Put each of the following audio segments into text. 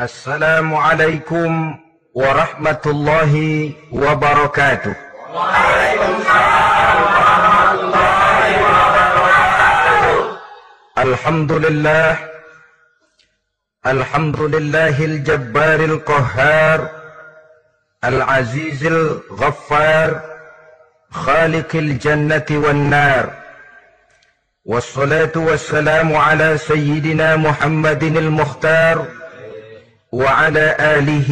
السلام عليكم ورحمة الله وبركاته. وعليكم السلام ورحمة الله وبركاته الحمد لله الحمد لله الجبار القهار العزيز الغفار خالق الجنة والنار. والصلاة والسلام على سيدنا محمد المختار وعلى آله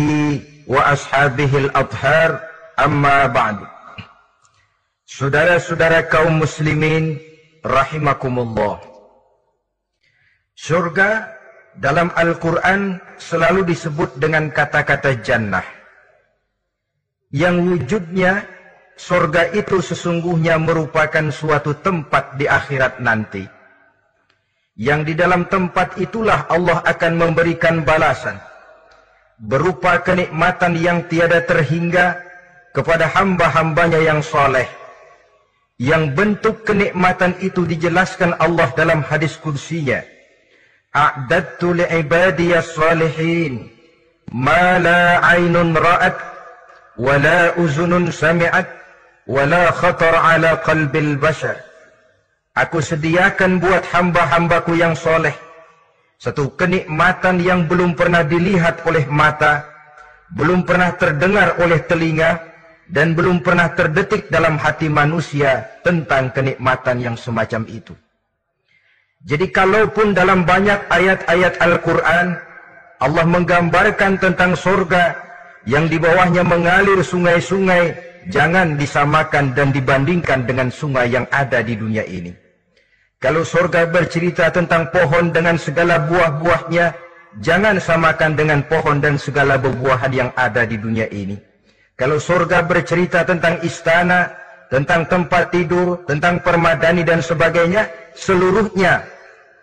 وأصحابه الأطهار أما بعد Saudara-saudara kaum muslimin rahimakumullah. Surga dalam Al-Quran selalu disebut dengan kata-kata jannah. Yang wujudnya surga itu sesungguhnya merupakan suatu tempat di akhirat nanti. Yang di dalam tempat itulah Allah akan memberikan balasan Berupa kenikmatan yang tiada terhingga kepada hamba-hambanya yang soleh. Yang bentuk kenikmatan itu dijelaskan Allah dalam hadis kursinya. A'dadtu li'ibadiyas salihin ma la aynun ra'at wa la uzunun sami'at wa la khatar ala qalbil bashar. Aku sediakan buat hamba-hambaku yang soleh satu kenikmatan yang belum pernah dilihat oleh mata, belum pernah terdengar oleh telinga, dan belum pernah terdetik dalam hati manusia tentang kenikmatan yang semacam itu. Jadi kalaupun dalam banyak ayat-ayat Al-Quran, Allah menggambarkan tentang surga yang di bawahnya mengalir sungai-sungai, jangan disamakan dan dibandingkan dengan sungai yang ada di dunia ini. Kalau surga bercerita tentang pohon dengan segala buah-buahnya, jangan samakan dengan pohon dan segala buah-buahan yang ada di dunia ini. Kalau surga bercerita tentang istana, tentang tempat tidur, tentang permadani dan sebagainya, seluruhnya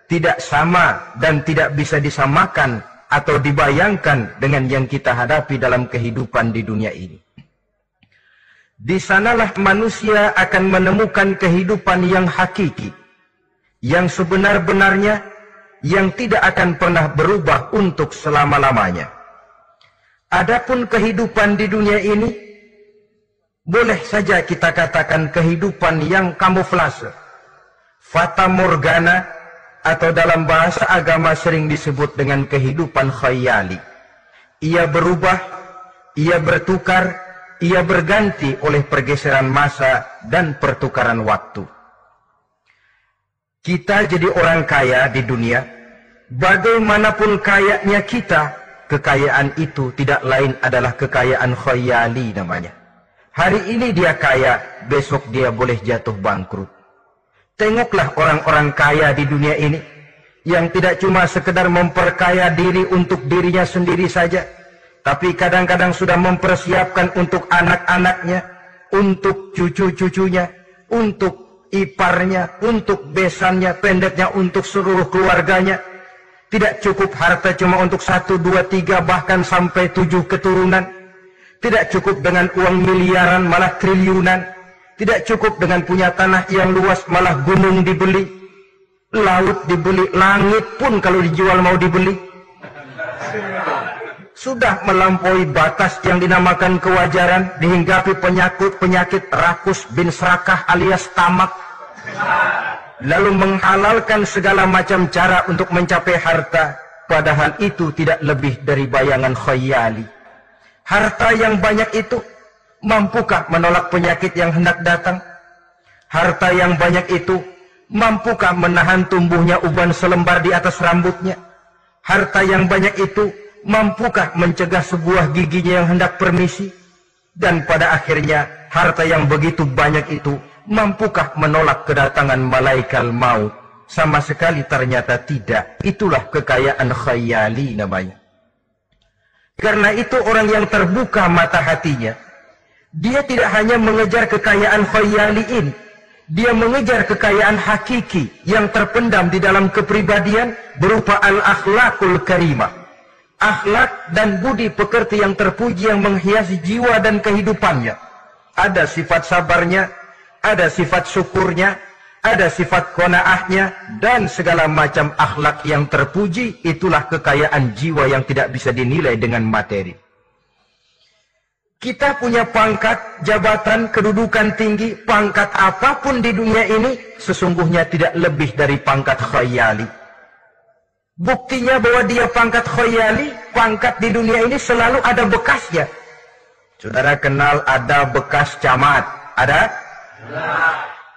tidak sama dan tidak bisa disamakan atau dibayangkan dengan yang kita hadapi dalam kehidupan di dunia ini. Di sanalah manusia akan menemukan kehidupan yang hakiki yang sebenar-benarnya yang tidak akan pernah berubah untuk selama-lamanya. Adapun kehidupan di dunia ini boleh saja kita katakan kehidupan yang kamuflase, fata morgana atau dalam bahasa agama sering disebut dengan kehidupan khayali. Ia berubah, ia bertukar, ia berganti oleh pergeseran masa dan pertukaran waktu kita jadi orang kaya di dunia, bagaimanapun kayanya kita, kekayaan itu tidak lain adalah kekayaan khayali namanya. Hari ini dia kaya, besok dia boleh jatuh bangkrut. Tengoklah orang-orang kaya di dunia ini yang tidak cuma sekedar memperkaya diri untuk dirinya sendiri saja, tapi kadang-kadang sudah mempersiapkan untuk anak-anaknya, untuk cucu-cucunya, untuk iparnya, untuk besannya, pendeknya untuk seluruh keluarganya. Tidak cukup harta cuma untuk satu, dua, tiga, bahkan sampai tujuh keturunan. Tidak cukup dengan uang miliaran, malah triliunan. Tidak cukup dengan punya tanah yang luas, malah gunung dibeli. Laut dibeli, langit pun kalau dijual mau dibeli. Sudah melampaui batas yang dinamakan kewajaran, dihinggapi penyakit-penyakit rakus bin serakah alias tamak lalu menghalalkan segala macam cara untuk mencapai harta padahal itu tidak lebih dari bayangan khayali harta yang banyak itu mampukah menolak penyakit yang hendak datang? Harta yang banyak itu mampukah menahan tumbuhnya uban selembar di atas rambutnya? Harta yang banyak itu mampukah mencegah sebuah giginya yang hendak permisi dan pada akhirnya harta yang begitu banyak itu Mampukah menolak kedatangan malaikat maut? Sama sekali ternyata tidak. Itulah kekayaan khayali namanya. Karena itu orang yang terbuka mata hatinya. Dia tidak hanya mengejar kekayaan khayali ini. Dia mengejar kekayaan hakiki yang terpendam di dalam kepribadian berupa al-akhlakul karimah. Akhlak dan budi pekerti yang terpuji yang menghiasi jiwa dan kehidupannya. Ada sifat sabarnya, ada sifat syukurnya, ada sifat konaahnya dan segala macam akhlak yang terpuji itulah kekayaan jiwa yang tidak bisa dinilai dengan materi. Kita punya pangkat, jabatan, kedudukan tinggi, pangkat apa pun di dunia ini sesungguhnya tidak lebih dari pangkat khayali. Buktinya bahwa dia pangkat khayali, pangkat di dunia ini selalu ada bekasnya. Saudara kenal ada bekas camat, ada?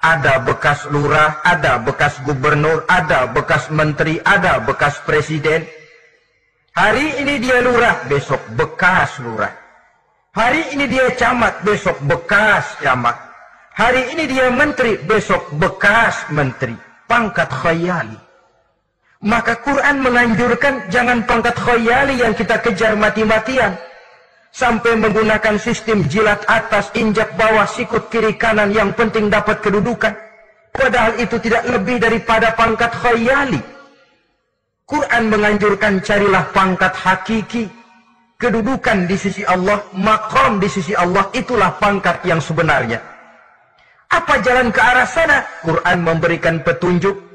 Ada bekas lurah, ada bekas gubernur, ada bekas menteri, ada bekas presiden. Hari ini dia lurah, besok bekas lurah. Hari ini dia camat, besok bekas camat. Hari ini dia menteri, besok bekas menteri. Pangkat khayali. Maka Quran menganjurkan jangan pangkat khayali yang kita kejar mati-matian. Sampai menggunakan sistem jilat atas, injak bawah, sikut kiri kanan yang penting dapat kedudukan. Padahal itu tidak lebih daripada pangkat khayali. Quran menganjurkan carilah pangkat hakiki kedudukan di sisi Allah, makom di sisi Allah, itulah pangkat yang sebenarnya. Apa jalan ke arah sana? Quran memberikan petunjuk.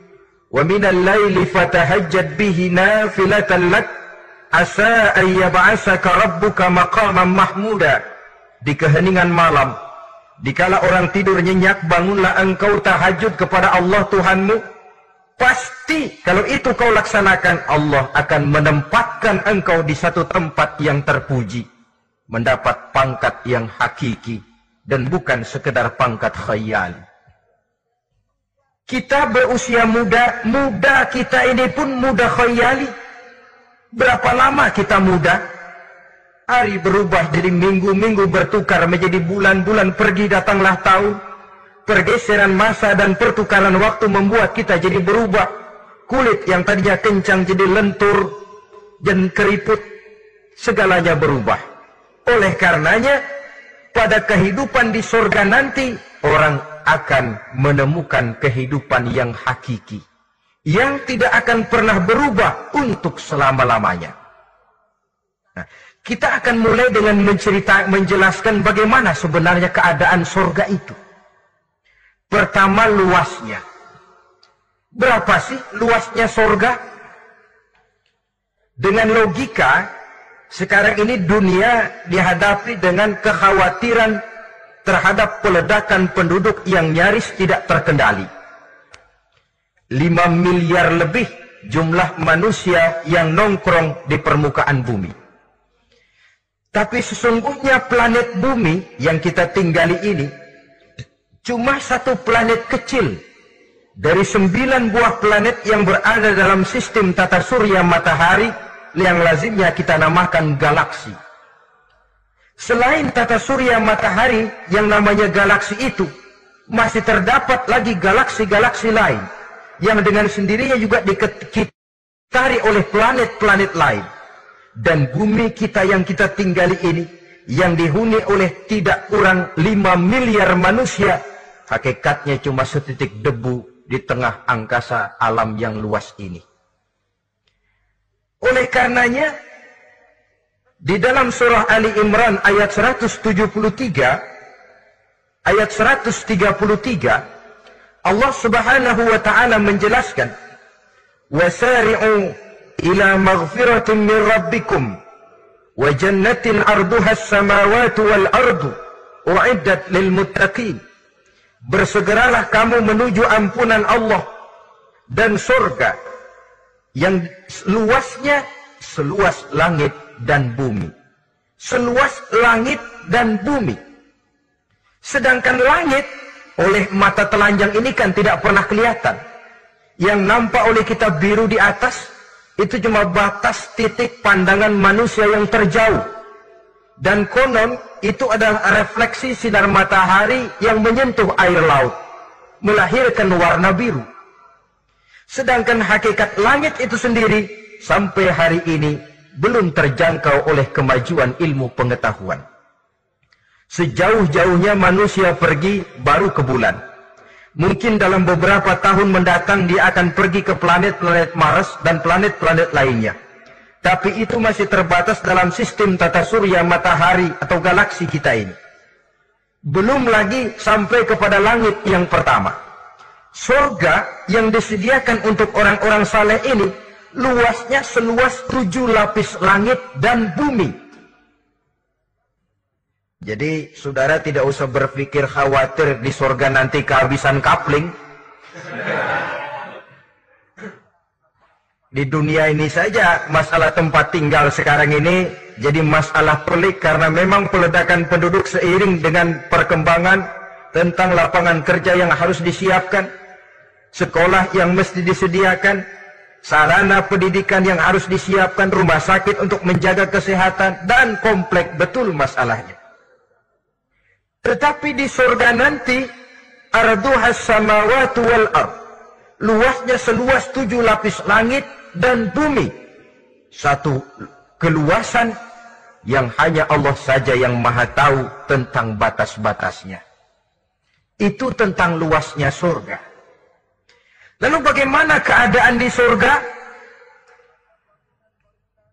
Asa an yab'asaka rabbuka maqaman mahmuda. Di keheningan malam, dikala orang tidur nyenyak, bangunlah engkau tahajud kepada Allah Tuhanmu Pasti kalau itu kau laksanakan Allah akan menempatkan engkau di satu tempat yang terpuji. Mendapat pangkat yang hakiki. Dan bukan sekedar pangkat khayal. Kita berusia muda, muda kita ini pun muda khayali. Berapa lama kita muda? Hari berubah jadi minggu-minggu bertukar menjadi bulan-bulan pergi datanglah tahun Pergeseran masa dan pertukaran waktu membuat kita jadi berubah. Kulit yang tadinya kencang jadi lentur dan keriput. Segalanya berubah. Oleh karenanya, pada kehidupan di sorga nanti, orang akan menemukan kehidupan yang hakiki. Yang tidak akan pernah berubah untuk selama-lamanya. Nah, kita akan mulai dengan mencerita, menjelaskan bagaimana sebenarnya keadaan sorga itu. Pertama luasnya. Berapa sih luasnya sorga? Dengan logika, sekarang ini dunia dihadapi dengan kekhawatiran terhadap peledakan penduduk yang nyaris tidak terkendali. 5 miliar lebih jumlah manusia yang nongkrong di permukaan bumi. Tapi sesungguhnya planet bumi yang kita tinggali ini cuma satu planet kecil dari sembilan buah planet yang berada dalam sistem tata surya matahari yang lazimnya kita namakan galaksi. Selain tata surya matahari yang namanya galaksi itu, masih terdapat lagi galaksi-galaksi lain yang dengan sendirinya juga dikitari oleh planet-planet lain. Dan bumi kita yang kita tinggali ini, yang dihuni oleh tidak kurang 5 miliar manusia, Hakikatnya cuma setitik debu di tengah angkasa alam yang luas ini. Oleh karenanya, di dalam surah Ali Imran ayat 173 ayat 133 Allah Subhanahu wa taala menjelaskan wasari'u ila maghfiratin min rabbikum wa jannatin arduha as-samawati wal ardu uiddat lil muttaqin. Bersegeralah kamu menuju ampunan Allah dan surga yang luasnya seluas langit dan bumi. Seluas langit dan bumi. Sedangkan langit oleh mata telanjang ini kan tidak pernah kelihatan. Yang nampak oleh kita biru di atas itu cuma batas titik pandangan manusia yang terjauh. Dan konon itu adalah refleksi sinar matahari yang menyentuh air laut, melahirkan warna biru. Sedangkan hakikat langit itu sendiri sampai hari ini belum terjangkau oleh kemajuan ilmu pengetahuan. Sejauh-jauhnya manusia pergi baru ke bulan. Mungkin dalam beberapa tahun mendatang dia akan pergi ke planet-planet Mars dan planet-planet lainnya. Tapi itu masih terbatas dalam sistem tata surya matahari atau galaksi kita ini. Belum lagi sampai kepada langit yang pertama. Surga yang disediakan untuk orang-orang saleh ini luasnya seluas tujuh lapis langit dan bumi. Jadi saudara tidak usah berpikir khawatir di surga nanti kehabisan kapling. Di dunia ini saja masalah tempat tinggal sekarang ini jadi masalah pelik karena memang peledakan penduduk seiring dengan perkembangan tentang lapangan kerja yang harus disiapkan, sekolah yang mesti disediakan, sarana pendidikan yang harus disiapkan, rumah sakit untuk menjaga kesehatan, dan komplek betul masalahnya. Tetapi di surga nanti, arduhas samawatu wal ard. Luasnya seluas tujuh lapis langit dan bumi. Satu keluasan yang hanya Allah saja yang maha tahu tentang batas-batasnya. Itu tentang luasnya surga. Lalu bagaimana keadaan di surga?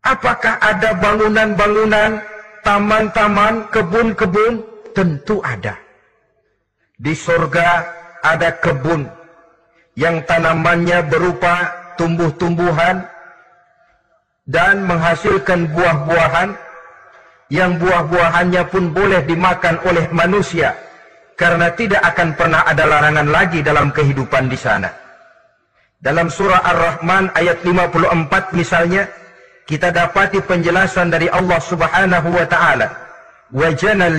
Apakah ada bangunan-bangunan, taman-taman, kebun-kebun? Tentu ada. Di surga ada kebun yang tanamannya berupa tumbuh-tumbuhan dan menghasilkan buah-buahan yang buah-buahannya pun boleh dimakan oleh manusia karena tidak akan pernah ada larangan lagi dalam kehidupan di sana. Dalam surah Ar-Rahman ayat 54 misalnya kita dapati penjelasan dari Allah Subhanahu wa taala.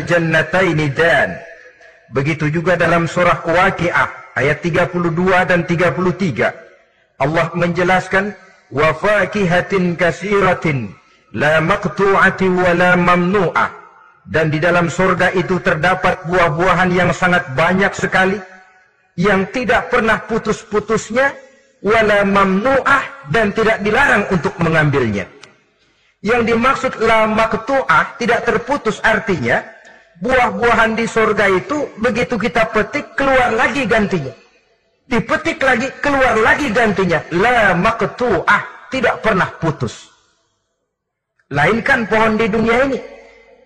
Jannataini dan. Begitu juga dalam surah Waqiah ayat 32 dan 33. Allah menjelaskan wa kasiratin la maqtu'ati wa dan di dalam surga itu terdapat buah-buahan yang sangat banyak sekali yang tidak pernah putus-putusnya wala mamnu'ah dan tidak dilarang untuk mengambilnya yang dimaksud la maqtu'ah tidak terputus artinya buah-buahan di surga itu begitu kita petik keluar lagi gantinya dipetik lagi keluar lagi gantinya la maqtu'ah tidak pernah putus Lainkan pohon di dunia ini.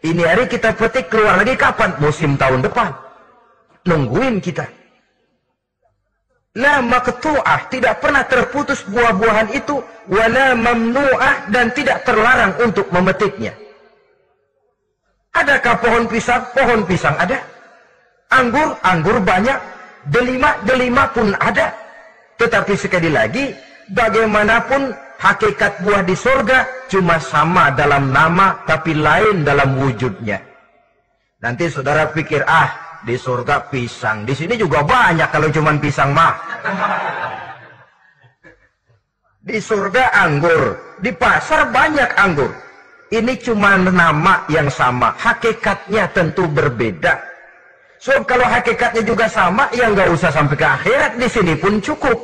Ini hari kita petik keluar lagi kapan? Musim tahun depan. Nungguin kita. La maktu'ah. Tidak pernah terputus buah-buahan itu. Wala mamnu'ah. Dan tidak terlarang untuk memetiknya. Adakah pohon pisang? Pohon pisang ada. Anggur? Anggur banyak. Delima? Delima pun ada. Tetapi sekali lagi. Bagaimanapun hakikat buah di surga cuma sama dalam nama tapi lain dalam wujudnya. Nanti saudara pikir, ah di surga pisang. Di sini juga banyak kalau cuma pisang mah. Di surga anggur, di pasar banyak anggur. Ini cuma nama yang sama, hakikatnya tentu berbeda. So kalau hakikatnya juga sama, ya nggak usah sampai ke akhirat. Di sini pun cukup.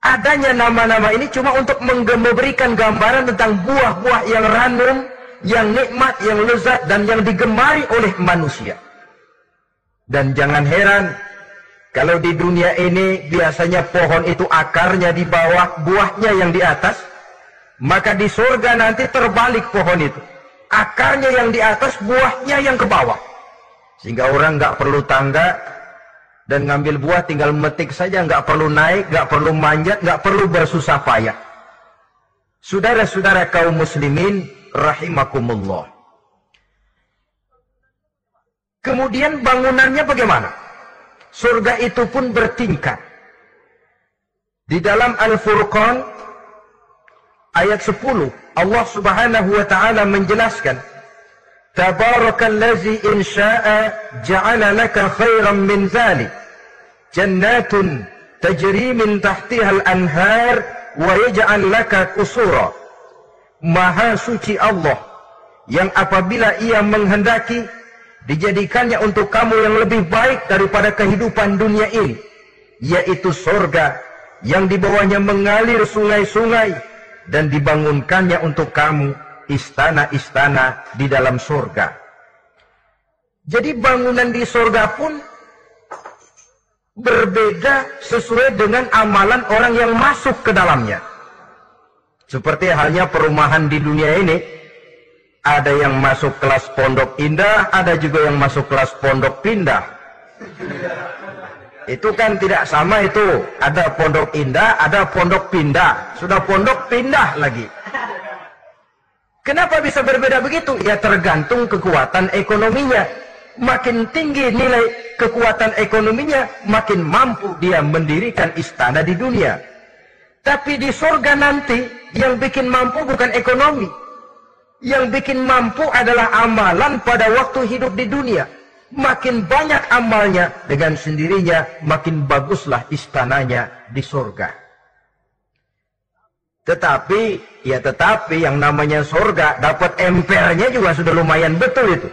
Adanya nama-nama ini cuma untuk memberikan gambaran tentang buah-buah yang random, yang nikmat, yang lezat, dan yang digemari oleh manusia. Dan jangan heran, kalau di dunia ini biasanya pohon itu akarnya di bawah, buahnya yang di atas, maka di surga nanti terbalik pohon itu. Akarnya yang di atas, buahnya yang ke bawah. Sehingga orang nggak perlu tangga, dan ngambil buah tinggal metik saja nggak perlu naik nggak perlu manjat nggak perlu bersusah payah saudara-saudara kaum muslimin rahimakumullah kemudian bangunannya bagaimana? Surga itu pun bertingkat. Di dalam Al-Furqan ayat 10 Allah Subhanahu wa taala menjelaskan Tabarakallazi in syaa ja'ala laka khairan min dhalik jannatun tajri min tahtiha al-anhar wa yaj'al laka qusura. Maha suci Allah yang apabila ia menghendaki dijadikannya untuk kamu yang lebih baik daripada kehidupan dunia ini yaitu sorga yang di bawahnya mengalir sungai-sungai dan dibangunkannya untuk kamu istana-istana di dalam surga. Jadi bangunan di surga pun berbeda sesuai dengan amalan orang yang masuk ke dalamnya. Seperti halnya perumahan di dunia ini, ada yang masuk kelas pondok indah, ada juga yang masuk kelas pondok pindah. Itu kan tidak sama itu. Ada pondok indah, ada pondok pindah. Sudah pondok pindah lagi. Kenapa bisa berbeda begitu? Ya tergantung kekuatan ekonominya. Makin tinggi nilai kekuatan ekonominya, makin mampu dia mendirikan istana di dunia. Tapi di surga nanti, yang bikin mampu bukan ekonomi. Yang bikin mampu adalah amalan pada waktu hidup di dunia. Makin banyak amalnya, dengan sendirinya makin baguslah istananya di surga. Tetapi, ya tetapi yang namanya surga, dapat empernya juga sudah lumayan betul itu.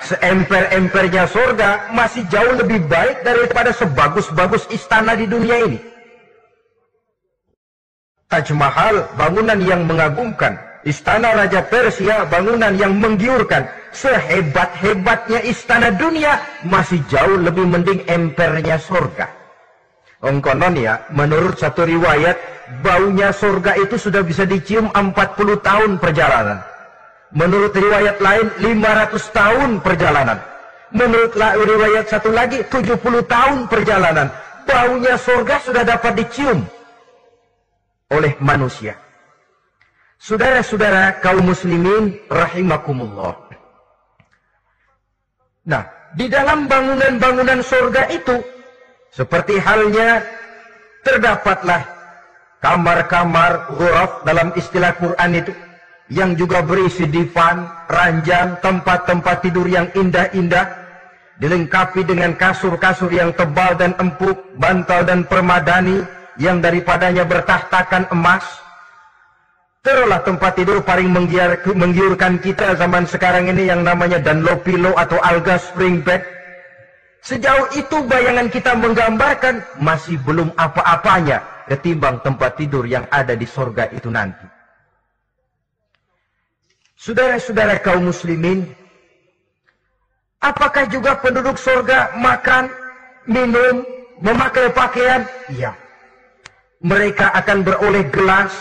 Seemper-empernya surga masih jauh lebih baik daripada sebagus-bagus istana di dunia ini. Taj Mahal, bangunan yang mengagumkan. Istana Raja Persia, bangunan yang menggiurkan. Sehebat-hebatnya istana dunia, masih jauh lebih mending empernya surga. Ongkonon ya, menurut satu riwayat, baunya surga itu sudah bisa dicium 40 tahun perjalanan. Menurut riwayat lain, 500 tahun perjalanan. Menurut riwayat satu lagi, 70 tahun perjalanan. Baunya surga sudah dapat dicium oleh manusia. Saudara-saudara kaum muslimin rahimakumullah. Nah, di dalam bangunan-bangunan surga itu seperti halnya terdapatlah kamar-kamar ghuraf dalam istilah Quran itu yang juga berisi divan, ranjang, tempat-tempat tidur yang indah-indah dilengkapi dengan kasur-kasur yang tebal dan empuk, bantal dan permadani, yang daripadanya bertahtakan emas. Terulah tempat tidur paling menggiurkan kita zaman sekarang ini yang namanya Dunlopilo atau Alga Spring Bed. Sejauh itu bayangan kita menggambarkan masih belum apa-apanya ketimbang tempat tidur yang ada di sorga itu nanti. Saudara-saudara kaum muslimin, apakah juga penduduk sorga makan, minum, memakai pakaian? Iya mereka akan beroleh gelas,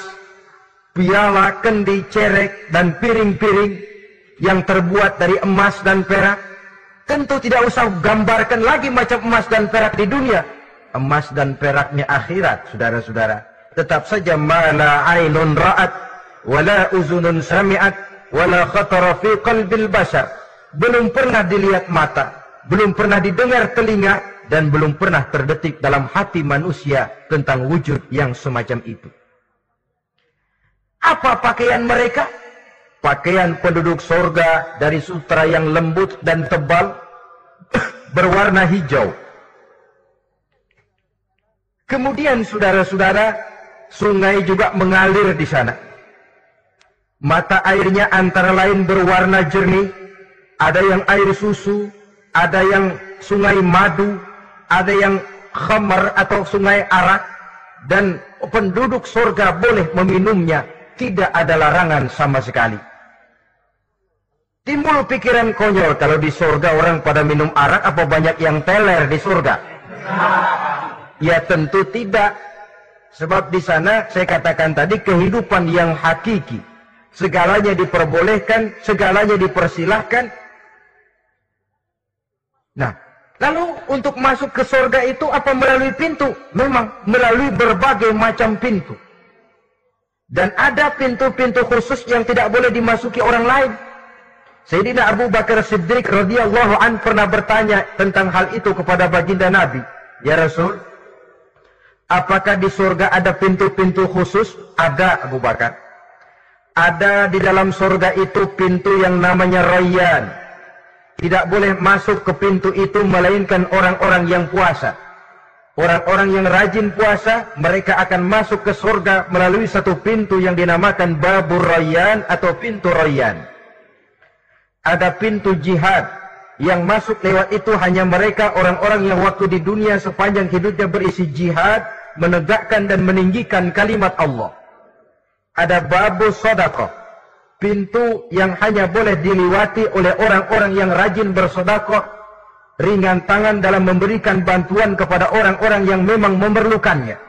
piala, kendi, cerek, dan piring-piring yang terbuat dari emas dan perak. Tentu tidak usah gambarkan lagi macam emas dan perak di dunia. Emas dan peraknya akhirat, saudara-saudara. Tetap saja mala ainun ra'at, wala uzunun sami'at, wala khatara fi qalbil bashar. Belum pernah dilihat mata, belum pernah didengar telinga, dan belum pernah terdetik dalam hati manusia tentang wujud yang semacam itu. Apa pakaian mereka? Pakaian penduduk sorga dari sutra yang lembut dan tebal berwarna hijau. Kemudian saudara-saudara, sungai juga mengalir di sana. Mata airnya antara lain berwarna jernih, ada yang air susu, ada yang sungai madu, ada yang khamar atau sungai arak dan penduduk surga boleh meminumnya tidak ada larangan sama sekali. Timbul pikiran konyol kalau di surga orang pada minum arak apa banyak yang teler di surga? Ya tentu tidak. Sebab di sana saya katakan tadi kehidupan yang hakiki. Segalanya diperbolehkan segalanya dipersilahkan. Nah Lalu untuk masuk ke surga itu apa melalui pintu? Memang melalui berbagai macam pintu. Dan ada pintu-pintu khusus yang tidak boleh dimasuki orang lain. Sayyidina Abu Bakar Siddiq radhiyallahu an pernah bertanya tentang hal itu kepada baginda Nabi. Ya Rasul, apakah di surga ada pintu-pintu khusus? Ada Abu Bakar. Ada di dalam surga itu pintu yang namanya Rayyan tidak boleh masuk ke pintu itu melainkan orang-orang yang puasa. Orang-orang yang rajin puasa, mereka akan masuk ke surga melalui satu pintu yang dinamakan Babur Rayyan atau pintu Rayyan. Ada pintu jihad yang masuk lewat itu hanya mereka orang-orang yang waktu di dunia sepanjang hidupnya berisi jihad, menegakkan dan meninggikan kalimat Allah. Ada Babur Sodaqah pintu yang hanya boleh diliwati oleh orang-orang yang rajin bersodakoh, ringan tangan dalam memberikan bantuan kepada orang-orang yang memang memerlukannya.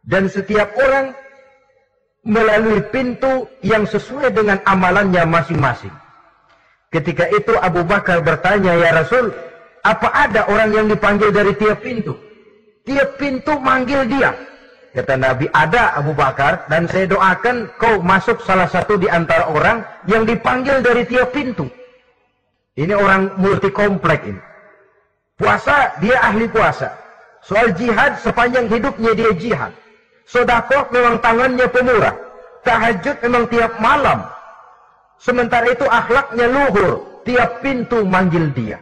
Dan setiap orang melalui pintu yang sesuai dengan amalannya masing-masing. Ketika itu Abu Bakar bertanya, Ya Rasul, apa ada orang yang dipanggil dari tiap pintu? Tiap pintu manggil dia. Kata Nabi, ada Abu Bakar dan saya doakan kau masuk salah satu di antara orang yang dipanggil dari tiap pintu. Ini orang multi komplek ini. Puasa, dia ahli puasa. Soal jihad, sepanjang hidupnya dia jihad. Sodakoh memang tangannya pemurah. Tahajud memang tiap malam. Sementara itu akhlaknya luhur. Tiap pintu manggil dia.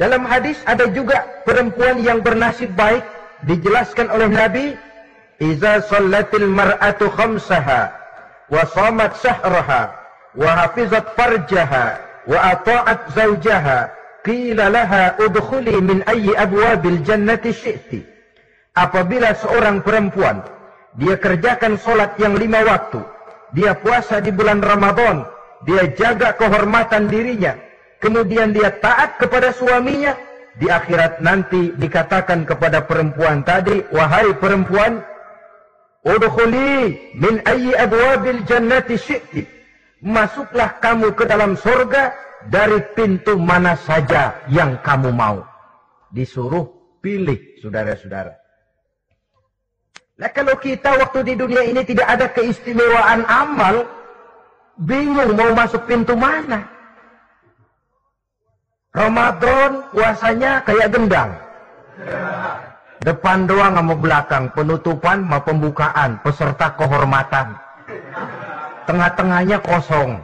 Dalam hadis ada juga perempuan yang bernasib baik dijelaskan oleh Nabi Iza sallatil mar'atu khamsaha wa samat sahraha farjaha wa ata'at zawjaha qila laha udkhuli min ayyi abwabil jannati syi'ti apabila seorang perempuan dia kerjakan solat yang lima waktu dia puasa di bulan Ramadan dia jaga kehormatan dirinya kemudian dia taat kepada suaminya, di akhirat nanti dikatakan kepada perempuan tadi, wahai perempuan, udkhuli min ayyi abwabil jannati syi'ti. Masuklah kamu ke dalam surga dari pintu mana saja yang kamu mau. Disuruh pilih, saudara-saudara. Nah kalau kita waktu di dunia ini tidak ada keistimewaan amal, bingung mau masuk pintu mana. Ramadan puasanya kayak gendang. Depan doang sama belakang, penutupan sama pembukaan, peserta kehormatan. Tengah-tengahnya kosong.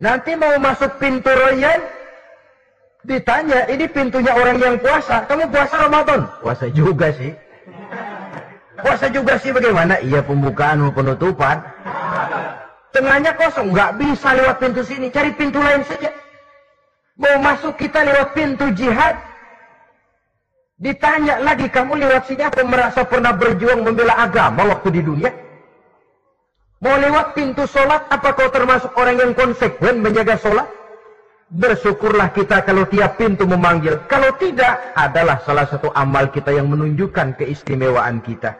Nanti mau masuk pintu royal, ditanya, ini pintunya orang yang puasa. Kamu puasa Ramadan? Puasa juga sih. Puasa juga sih bagaimana? Iya pembukaan penutupan. Tengahnya kosong, nggak bisa lewat pintu sini, cari pintu lain saja. Mau masuk kita lewat pintu jihad. Ditanya lagi, kamu lewat sini apa merasa pernah berjuang membela agama waktu di dunia? Mau lewat pintu sholat, apa kau termasuk orang yang konsekuen menjaga sholat? Bersyukurlah kita kalau tiap pintu memanggil. Kalau tidak, adalah salah satu amal kita yang menunjukkan keistimewaan kita.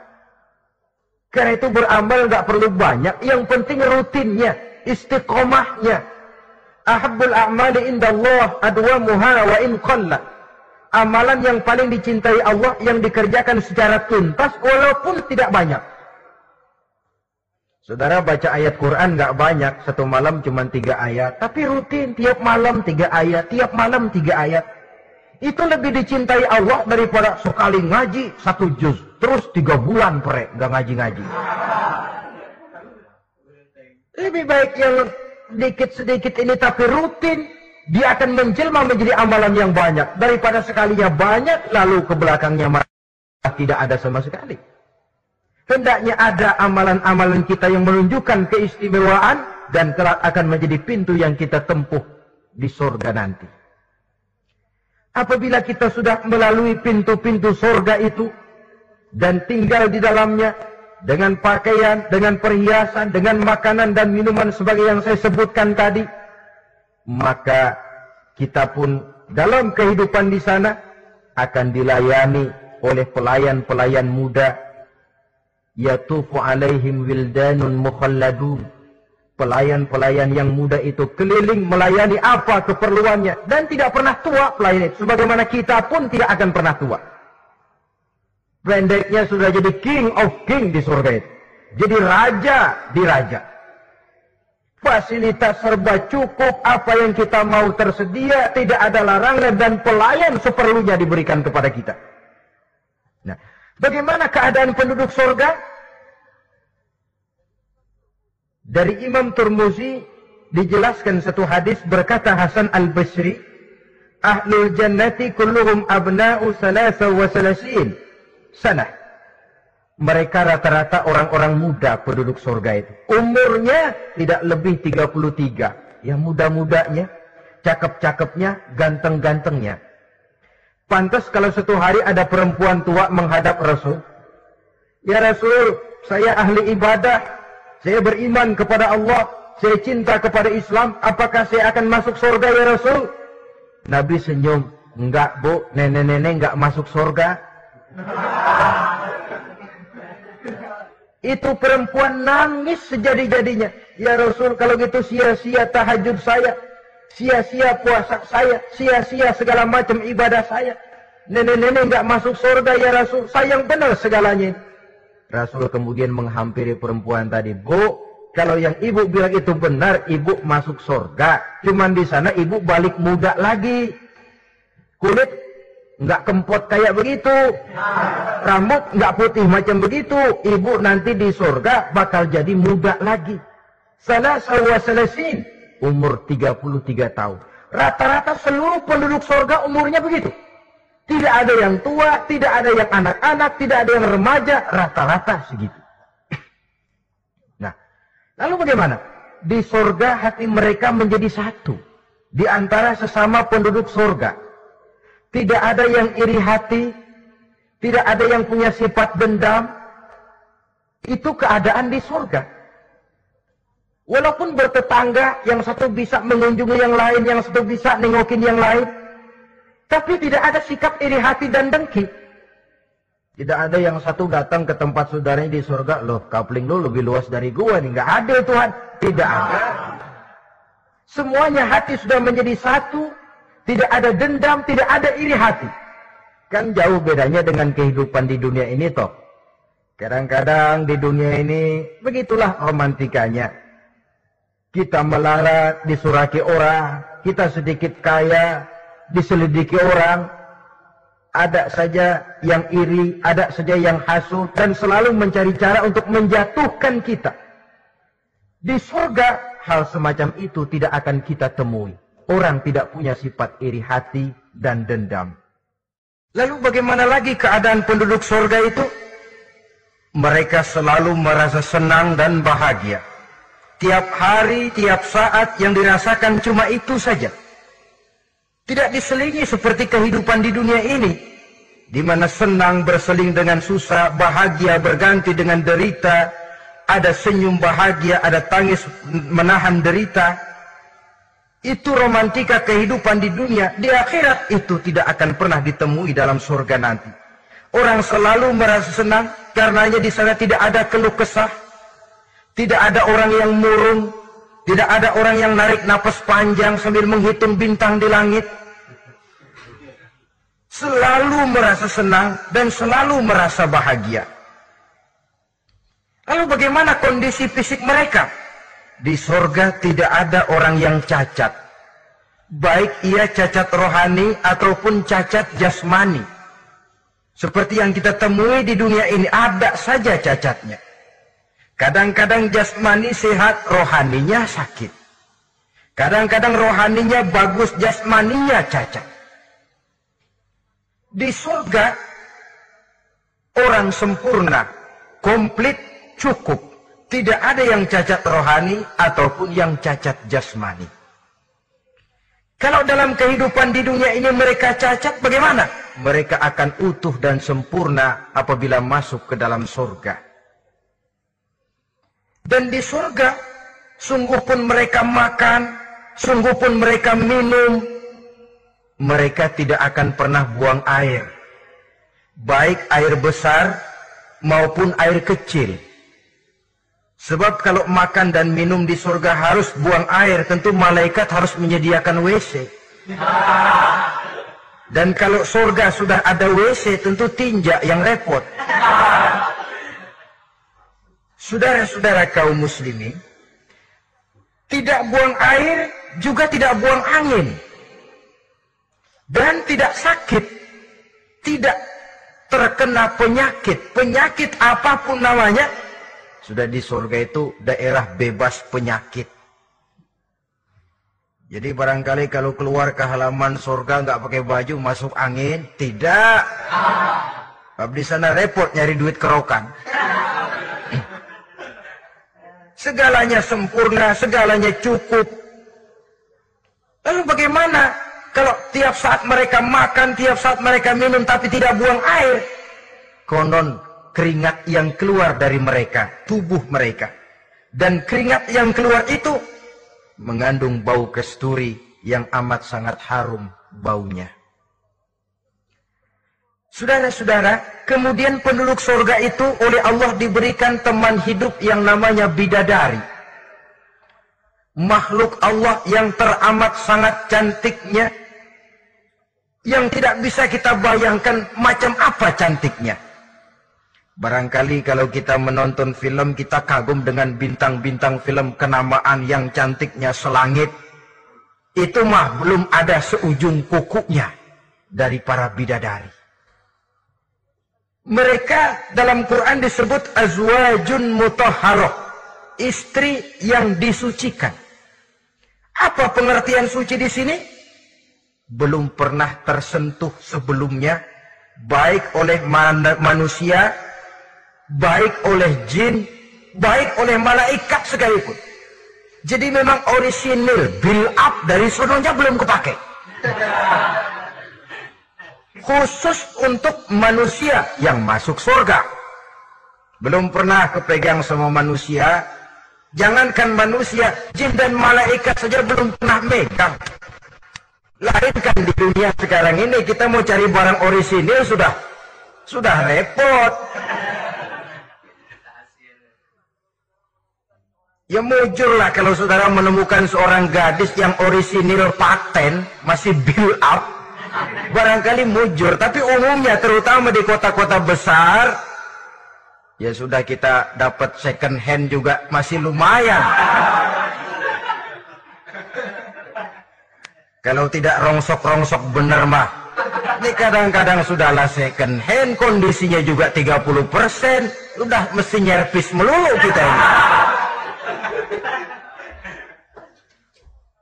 Karena itu beramal nggak perlu banyak, yang penting rutinnya, istiqomahnya, ahabbul a'mali indallah adwamuha wa in. Amalan yang paling dicintai Allah yang dikerjakan secara tuntas walaupun tidak banyak. Saudara baca ayat Quran nggak banyak, satu malam cuma tiga ayat. Tapi rutin, tiap malam tiga ayat, tiap malam tiga ayat. Itu lebih dicintai Allah daripada sekali ngaji satu juz. Terus tiga bulan pre, nggak ngaji-ngaji. Lebih baik yang sedikit-sedikit ini tapi rutin, dia akan menjelma menjadi amalan yang banyak. Daripada sekalinya banyak, lalu ke belakangnya tidak ada sama sekali. Hendaknya ada amalan-amalan kita yang menunjukkan keistimewaan dan kelak akan menjadi pintu yang kita tempuh di surga nanti. Apabila kita sudah melalui pintu-pintu surga itu dan tinggal di dalamnya, dengan pakaian, dengan perhiasan, dengan makanan dan minuman sebagai yang saya sebutkan tadi, maka kita pun dalam kehidupan di sana akan dilayani oleh pelayan-pelayan muda yatufu alaihim wildanun mukhalladun pelayan-pelayan yang muda itu keliling melayani apa keperluannya dan tidak pernah tua pelayan itu sebagaimana kita pun tidak akan pernah tua Pendeknya sudah jadi king of king di surga itu. Jadi raja di raja. Fasilitas serba cukup, apa yang kita mau tersedia, tidak ada larangan dan pelayan seperlunya diberikan kepada kita. Nah, bagaimana keadaan penduduk surga? Dari Imam Turmuzi dijelaskan satu hadis berkata Hasan Al-Basri, Ahlul jannati kulluhum abna'u salasa wa salasin. Mereka rata-rata orang-orang muda penduduk surga itu. Umurnya tidak lebih 33. Ya muda-mudanya, cakep-cakepnya, ganteng-gantengnya. Pantas kalau satu hari ada perempuan tua menghadap Rasul. Ya Rasul, saya ahli ibadah. Saya beriman kepada Allah. Saya cinta kepada Islam. Apakah saya akan masuk surga ya Rasul? Nabi senyum. Enggak bu, nenek-nenek enggak masuk surga. Itu perempuan nangis sejadi-jadinya. Ya Rasul, kalau gitu sia-sia tahajud saya. sia-sia puasa saya, sia-sia segala macam ibadah saya. Nenek-nenek nggak masuk surga ya Rasul, sayang benar segalanya. Rasul kemudian menghampiri perempuan tadi, Bu, kalau yang ibu bilang itu benar, ibu masuk surga. Cuman di sana ibu balik muda lagi. Kulit nggak kempot kayak begitu. Rambut nggak putih macam begitu. Ibu nanti di surga bakal jadi muda lagi. Salah sawa selesin umur 33 tahun. Rata-rata seluruh penduduk surga umurnya begitu. Tidak ada yang tua, tidak ada yang anak-anak, tidak ada yang remaja, rata-rata segitu. Nah, lalu bagaimana? Di surga hati mereka menjadi satu. Di antara sesama penduduk surga. Tidak ada yang iri hati, tidak ada yang punya sifat dendam. Itu keadaan di surga. Walaupun bertetangga, yang satu bisa mengunjungi yang lain, yang satu bisa nengokin yang lain. Tapi tidak ada sikap iri hati dan dengki. Tidak ada yang satu datang ke tempat saudaranya di surga. Loh, kapling lu lebih luas dari gua nih. Nggak ada Tuhan. Tidak ada. Semuanya hati sudah menjadi satu. Tidak ada dendam, tidak ada iri hati. Kan jauh bedanya dengan kehidupan di dunia ini toh. Kadang-kadang di dunia ini begitulah romantikanya. Kita melarat, disuraki orang, kita sedikit kaya, diselidiki orang, ada saja yang iri, ada saja yang hasut, dan selalu mencari cara untuk menjatuhkan kita. Di surga, hal semacam itu tidak akan kita temui. Orang tidak punya sifat iri hati dan dendam. Lalu bagaimana lagi keadaan penduduk surga itu? Mereka selalu merasa senang dan bahagia. Tiap hari, tiap saat yang dirasakan cuma itu saja. Tidak diselingi seperti kehidupan di dunia ini. Di mana senang berseling dengan susah, bahagia berganti dengan derita, ada senyum bahagia, ada tangis menahan derita. Itu romantika kehidupan di dunia. Di akhirat itu tidak akan pernah ditemui dalam surga nanti. Orang selalu merasa senang karenanya di sana tidak ada keluh kesah, tidak ada orang yang murung. Tidak ada orang yang narik napas panjang sambil menghitung bintang di langit. Selalu merasa senang dan selalu merasa bahagia. Lalu bagaimana kondisi fisik mereka? Di sorga tidak ada orang yang cacat. Baik ia cacat rohani ataupun cacat jasmani. Seperti yang kita temui di dunia ini, ada saja cacatnya. Kadang-kadang jasmani sehat, rohaninya sakit. Kadang-kadang rohaninya bagus, jasmaninya cacat. Di surga, orang sempurna, komplit, cukup. Tidak ada yang cacat rohani ataupun yang cacat jasmani. Kalau dalam kehidupan di dunia ini mereka cacat, bagaimana? Mereka akan utuh dan sempurna apabila masuk ke dalam surga. Dan di surga, sungguh pun mereka makan, sungguh pun mereka minum, mereka tidak akan pernah buang air. Baik air besar maupun air kecil. Sebab kalau makan dan minum di surga harus buang air, tentu malaikat harus menyediakan WC. Dan kalau surga sudah ada WC, tentu tinjak yang repot. Saudara-saudara kaum muslimin, tidak buang air, juga tidak buang angin. Dan tidak sakit, tidak terkena penyakit. Penyakit apa pun namanya, sudah di surga itu daerah bebas penyakit. Jadi barangkali kalau keluar ke halaman surga nggak pakai baju masuk angin, tidak. Sebab di sana repot nyari duit kerokan. Segalanya sempurna, segalanya cukup. Lalu bagaimana kalau tiap saat mereka makan, tiap saat mereka minum tapi tidak buang air? Konon keringat yang keluar dari mereka, tubuh mereka. Dan keringat yang keluar itu mengandung bau kesturi yang amat sangat harum baunya. Saudara-saudara, kemudian penduduk surga itu oleh Allah diberikan teman hidup yang namanya bidadari. makhluk Allah yang teramat sangat cantiknya yang tidak bisa kita bayangkan macam apa cantiknya. Barangkali kalau kita menonton film kita kagum dengan bintang-bintang film kenamaan yang cantiknya selangit. Itu mah belum ada seujung kukunya dari para bidadari. Mereka dalam Quran disebut azwajun mutahharoh. Istri yang disucikan. Apa pengertian suci di sini? Belum pernah tersentuh sebelumnya baik oleh manusia, baik oleh jin, baik oleh malaikat sekalipun. Jadi memang orisinil, build up dari sononya belum kepake khusus untuk manusia yang masuk surga. Belum pernah kepegang sama manusia, jangankan manusia, jin dan malaikat saja belum pernah megang. Lain kan di dunia sekarang ini kita mau cari barang orisinil sudah. Sudah repot. Ya mujurlah kalau saudara menemukan seorang gadis yang orisinil paten, masih build up, barangkali mujur tapi umumnya terutama di kota-kota besar ya sudah kita dapat second hand juga masih lumayan kalau tidak rongsok-rongsok bener mah. Ini kadang-kadang sudahlah second hand. Kondisinya juga 30% udah mesti nyerpis melulu kita ini.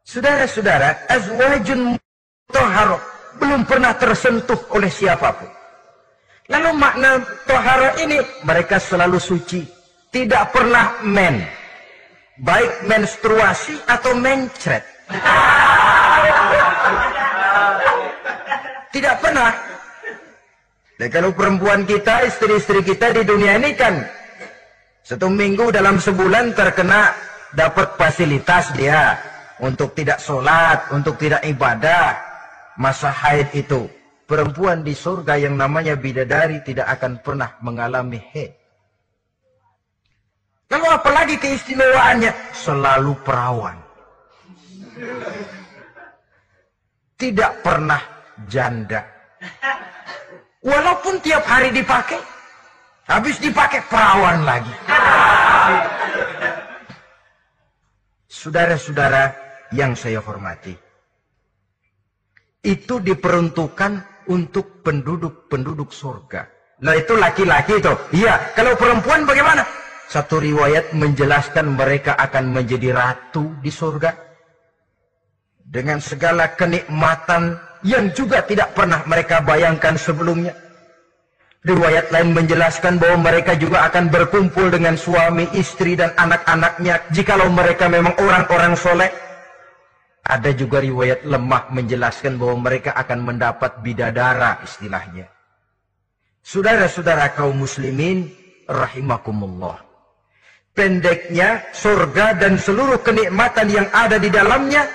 Saudara-saudara, azwajun toharok belum pernah tersentuh oleh siapa pun. Lalu makna tohara ini mereka selalu suci, tidak pernah men, baik menstruasi atau mencret. Tidak pernah. Dan kalau perempuan kita, istri-istri kita di dunia ini kan satu minggu dalam sebulan terkena dapat fasilitas dia untuk tidak sholat, untuk tidak ibadah, masa haid itu perempuan di surga yang namanya bidadari tidak akan pernah mengalami haid. Lalu apalagi keistimewaannya? Selalu perawan. Tidak pernah janda. Walaupun tiap hari dipakai, habis dipakai perawan lagi. Saudara-saudara yang saya hormati itu diperuntukkan untuk penduduk-penduduk surga. Nah itu laki-laki itu. Iya, kalau perempuan bagaimana? Satu riwayat menjelaskan mereka akan menjadi ratu di surga. Dengan segala kenikmatan yang juga tidak pernah mereka bayangkan sebelumnya. Riwayat lain menjelaskan bahwa mereka juga akan berkumpul dengan suami, istri, dan anak-anaknya. Jikalau mereka memang orang-orang soleh. Ada juga riwayat lemah menjelaskan bahwa mereka akan mendapat bidadara istilahnya. Saudara-saudara kaum muslimin rahimakumullah. Pendeknya surga dan seluruh kenikmatan yang ada di dalamnya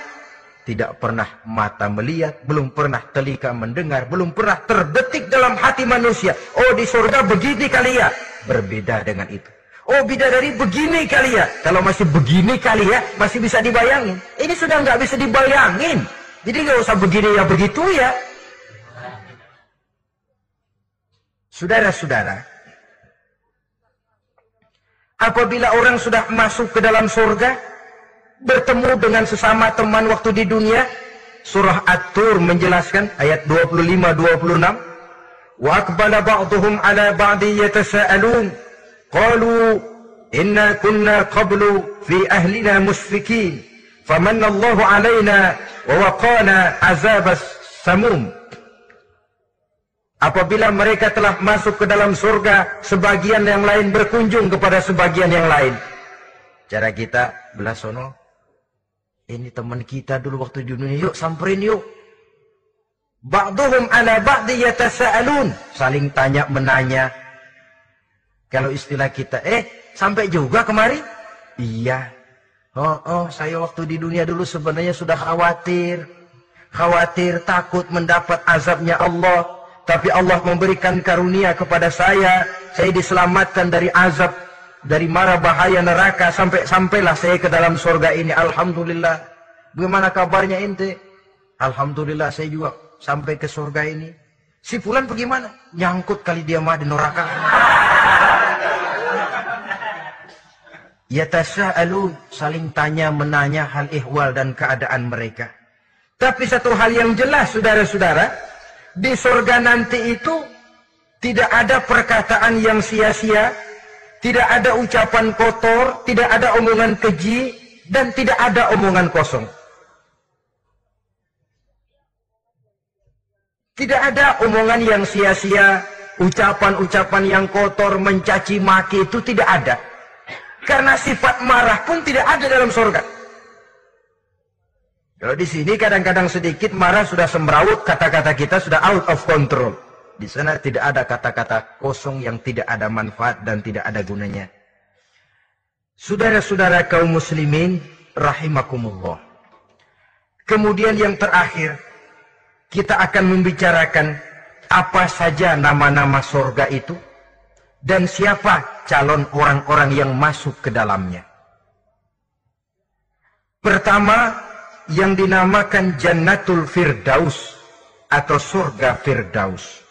tidak pernah mata melihat, belum pernah telinga mendengar, belum pernah terdetik dalam hati manusia. Oh di surga begini kali ya. Berbeda dengan itu. Oh bidadari begini kali ya. Kalau masih begini kali ya, masih bisa dibayangin. Ini sudah nggak bisa dibayangin. Jadi nggak usah begini ya begitu ya. Saudara-saudara, apabila orang sudah masuk ke dalam surga, bertemu dengan sesama teman waktu di dunia? Surah At-Tur menjelaskan ayat 25 26. Wa aqbala ba'dhum 'ala ba'di yatasaalun. Qalu inna kunna qablu fi ahlina musfikin. Famanna Allahu 'alaina wa waqana 'azabas samum. Apabila mereka telah masuk ke dalam surga, sebagian yang lain berkunjung kepada sebagian yang lain. Cara kita belah sono, ini teman kita dulu waktu di dunia. Yuk samperin yuk. Ba'duhum ala ba'di yatasa'alun. Saling tanya menanya. Kalau istilah kita, eh sampai juga kemari? Iya. Oh, oh, saya waktu di dunia dulu sebenarnya sudah khawatir. Khawatir, takut mendapat azabnya Allah. Tapi Allah memberikan karunia kepada saya. Saya diselamatkan dari azab dari mara bahaya neraka sampai sampailah saya ke dalam surga ini. Alhamdulillah. Bagaimana kabarnya ente? Alhamdulillah saya juga sampai ke surga ini. Si Fulan bagaimana? Nyangkut kali dia mah di neraka. Yatasa'alun saling tanya menanya hal ihwal dan keadaan mereka. Tapi satu hal yang jelas saudara-saudara, di surga nanti itu tidak ada perkataan yang sia-sia, tidak ada ucapan kotor, tidak ada omongan keji, dan tidak ada omongan kosong. Tidak ada omongan yang sia-sia, ucapan-ucapan yang kotor, mencaci maki itu tidak ada. Karena sifat marah pun tidak ada dalam surga. Kalau di sini kadang-kadang sedikit marah sudah semrawut, kata-kata kita sudah out of control. Di sana tidak ada kata-kata kosong yang tidak ada manfaat dan tidak ada gunanya. Saudara-saudara kaum muslimin rahimakumullah. Kemudian yang terakhir, kita akan membicarakan apa saja nama-nama sorga itu dan siapa calon orang-orang yang masuk ke dalamnya. Pertama, yang dinamakan Jannatul Firdaus atau surga Firdaus.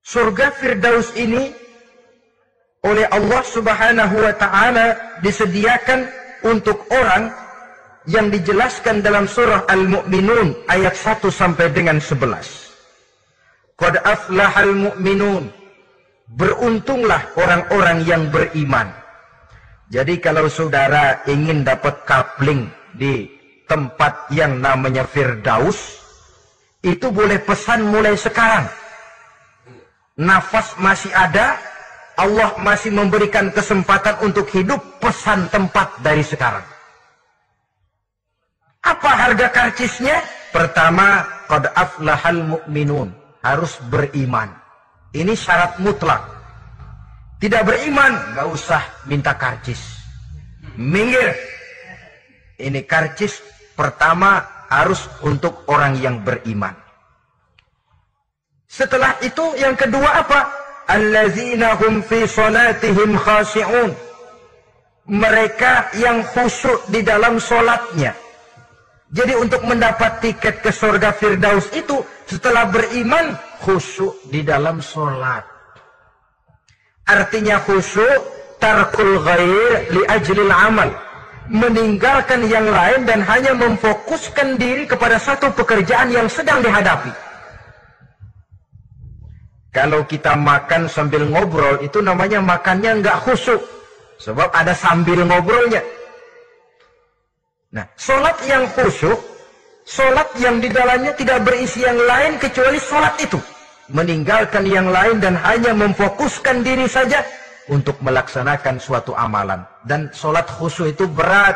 Surga Firdaus ini oleh Allah Subhanahu wa taala disediakan untuk orang yang dijelaskan dalam surah Al-Mu'minun ayat 1 sampai dengan 11. Qad aflahal mu'minun. Beruntunglah orang-orang yang beriman. Jadi kalau saudara ingin dapat kapling di tempat yang namanya Firdaus, itu boleh pesan mulai sekarang nafas masih ada, Allah masih memberikan kesempatan untuk hidup pesan tempat dari sekarang. Apa harga karcisnya? Pertama, qad aflahal mu'minun, harus beriman. Ini syarat mutlak. Tidak beriman, nggak usah minta karcis. Minggir. Ini karcis pertama harus untuk orang yang beriman. Setelah itu yang kedua apa? Allazina hum fi salatihim khashi'un. Mereka yang khusyuk di dalam solatnya. Jadi untuk mendapat tiket ke surga Firdaus itu setelah beriman khusyuk di dalam solat. Artinya khusyuk tarkul ghair li ajlil amal. Meninggalkan yang lain dan hanya memfokuskan diri kepada satu pekerjaan yang sedang dihadapi. Kalau kita makan sambil ngobrol, itu namanya makannya nggak khusyuk. Sebab ada sambil ngobrolnya. Nah, sholat yang khusyuk, sholat yang di dalamnya tidak berisi yang lain kecuali sholat itu. Meninggalkan yang lain dan hanya memfokuskan diri saja untuk melaksanakan suatu amalan. Dan sholat khusyuk itu berat.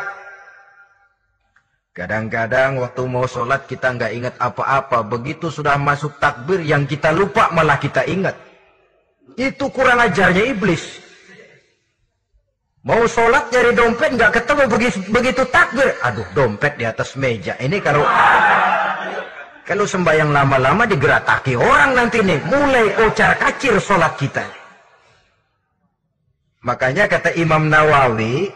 Kadang-kadang waktu mau sholat kita nggak ingat apa-apa. Begitu sudah masuk takbir yang kita lupa malah kita ingat. Itu kurang ajarnya iblis. Mau sholat nyari dompet nggak ketemu begitu, begitu takbir. Aduh dompet di atas meja. Ini kalau kalau sembahyang lama-lama digerataki orang nanti nih. Mulai ocar kacir sholat kita. Makanya kata Imam Nawawi,